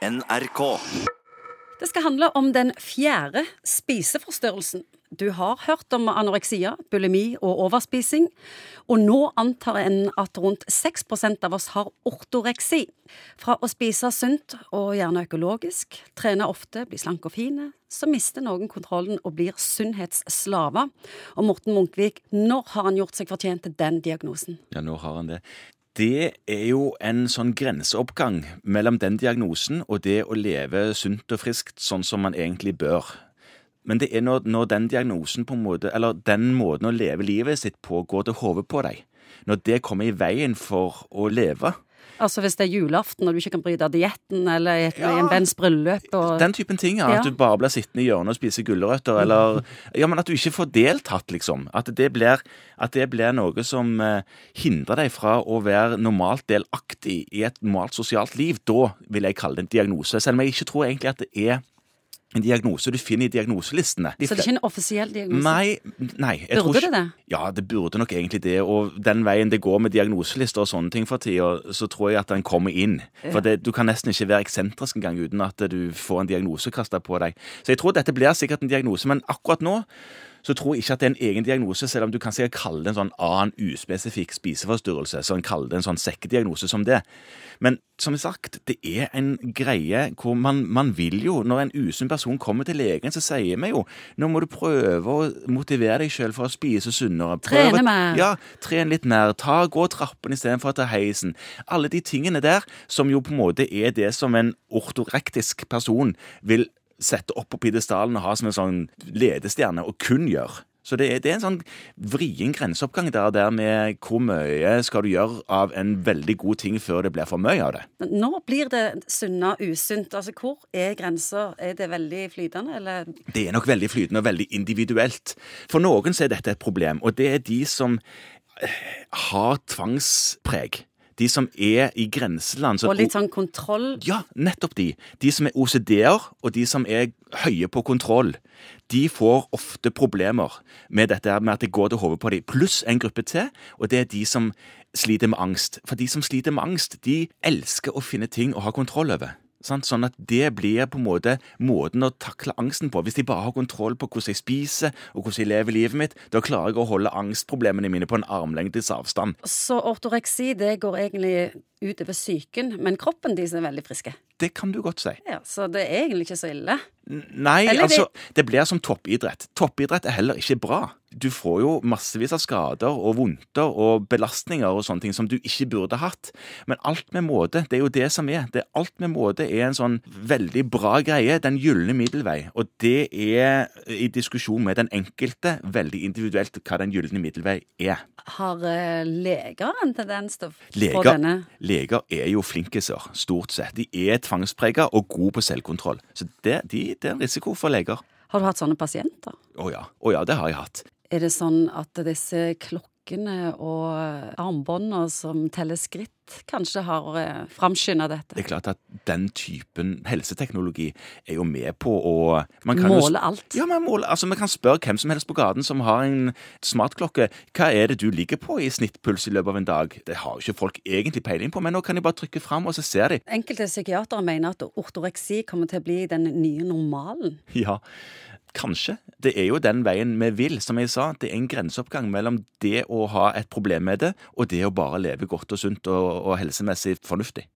NRK. Det skal handle om den fjerde spiseforstyrrelsen. Du har hørt om anoreksia, bulimi og overspising, og nå antar en at rundt 6% av oss har ortoreksi. Fra å spise sunt og gjerne økologisk, trene ofte, bli slank og fine, så mister noen kontrollen og blir sunnhetsslaver. Og Morten Munkvik, når har han gjort seg fortjent til den diagnosen? Ja, nå har han det. Det er jo en sånn grenseoppgang mellom den diagnosen og det å leve sunt og friskt sånn som man egentlig bør. Men det er når, når den diagnosen på en måte, eller den måten å leve livet sitt på går til hodet på deg. Når det kommer i veien for å leve. Altså hvis det er julaften og du ikke kan bryte dietten, eller i Ja. en venns bryllup og Den typen ting, ja. At du bare blir sittende i hjørnet og spise gulrøtter, eller Ja, men at du ikke får deltatt, liksom. At det blir, at det blir noe som eh, hindrer deg fra å være normalt delaktig i et normalt sosialt liv. Da vil jeg kalle det en diagnose. Selv om jeg ikke tror egentlig at det er en diagnose du finner i diagnoselistene. De Så det er ikke en offisiell diagnose? Nei, nei. Burde ikke- det det? Ja, det burde nok egentlig det. Og den veien det går med diagnoselister og sånne ting for tida, så tror jeg at den kommer inn. For det, du kan nesten ikke være eksentrisk engang uten at du får en diagnose kasta på deg. Så jeg tror dette blir sikkert en diagnose, men akkurat nå så tror jeg ikke at det er en egen diagnose, selv om du kan sikkert kalle det en sånn annen uspesifikk spiseforstyrrelse. Så en kaller det en sånn sekkediagnose som det. Men som sagt, det er en greie hvor man, man vil jo Når en usunn person kommer til legen, så sier vi jo nå må du prøve å motivere deg sjøl for å spise sunnere. Prøve, Trene mer. Ja, tren litt mer. Ta, Gå trappen istedenfor å ta heisen. Alle de tingene der som jo på en måte er det som en ortorektisk person vil sette opp på pidestallen og ha som en sånn ledestjerne, og kun gjør. Så det er, det er en sånn vrien grenseoppgang der, der med hvor mye skal du gjøre av en veldig god ting før det blir for mye av det. Nå blir det sunna usunt. Altså, hvor er grensa? Er det veldig flytende, eller Det er nok veldig flytende og veldig individuelt. For noen så er dette et problem, og det er de som eh, har tvangspreg. De som er i grenseland. så- Og litt sånn kontroll? Ja, nettopp de. De som er OCD-er, og de som er høye på kontroll, de får ofte problemer med dette med at det går til hodet på dem. Pluss en gruppe til, og det er de som sliter med angst. For de som sliter med angst, de elsker å finne ting å ha kontroll over. Sant? Sånn at det blir på en måte måten å takle angsten på. Hvis de bare har kontroll på hvordan jeg spiser og hvordan jeg lever livet mitt, da klarer jeg å holde angstproblemene mine på en armlengdes avstand. Så ortoreksi det går egentlig utover psyken, men kroppen deres er veldig friske. Det kan du godt si. Ja, Så det er egentlig ikke så ille. Nei, Eller det- altså, det blir som toppidrett. Toppidrett er heller ikke bra. Du får jo massevis av skader og vondter og belastninger og sånne ting som du ikke burde hatt. Men alt med måte, det er jo det som er. Det Alt med måte er en sånn veldig bra greie. Den gylne middelvei. Og det er i diskusjon med den enkelte veldig individuelt hva den gylne middelvei er. Har eh, leger en tendens til å få denne? leger er jo flinkiser, stort sett. De er tvangsprega og gode på selvkontroll. Så det, de, det er en risiko for leger. Har du hatt sånne pasienter? Å ja. Å ja, det har jeg hatt. Er det sånn at disse klokkene og armbåndene som teller skritt, kanskje har eh, framskynda dette? Det er klart at den typen helseteknologi er jo med på å man kan jo- Måle alt? Ja, man måler, altså, man kan spørre hvem som helst på gaten som har en smartklokke, hva er det du ligger på i snittpuls i løpet av en dag? Det har jo ikke folk egentlig peiling på, men nå kan de bare trykke fram, og så ser de. Enkelte psykiatere mener at ortoreksi kommer til å bli den nye normalen. Ja, kanskje. Det er jo den veien vi vil. Som jeg sa, det er en grenseoppgang mellom det å ha et problem med det, og det å bare leve godt og sunt og, og helsemessig fornuftig.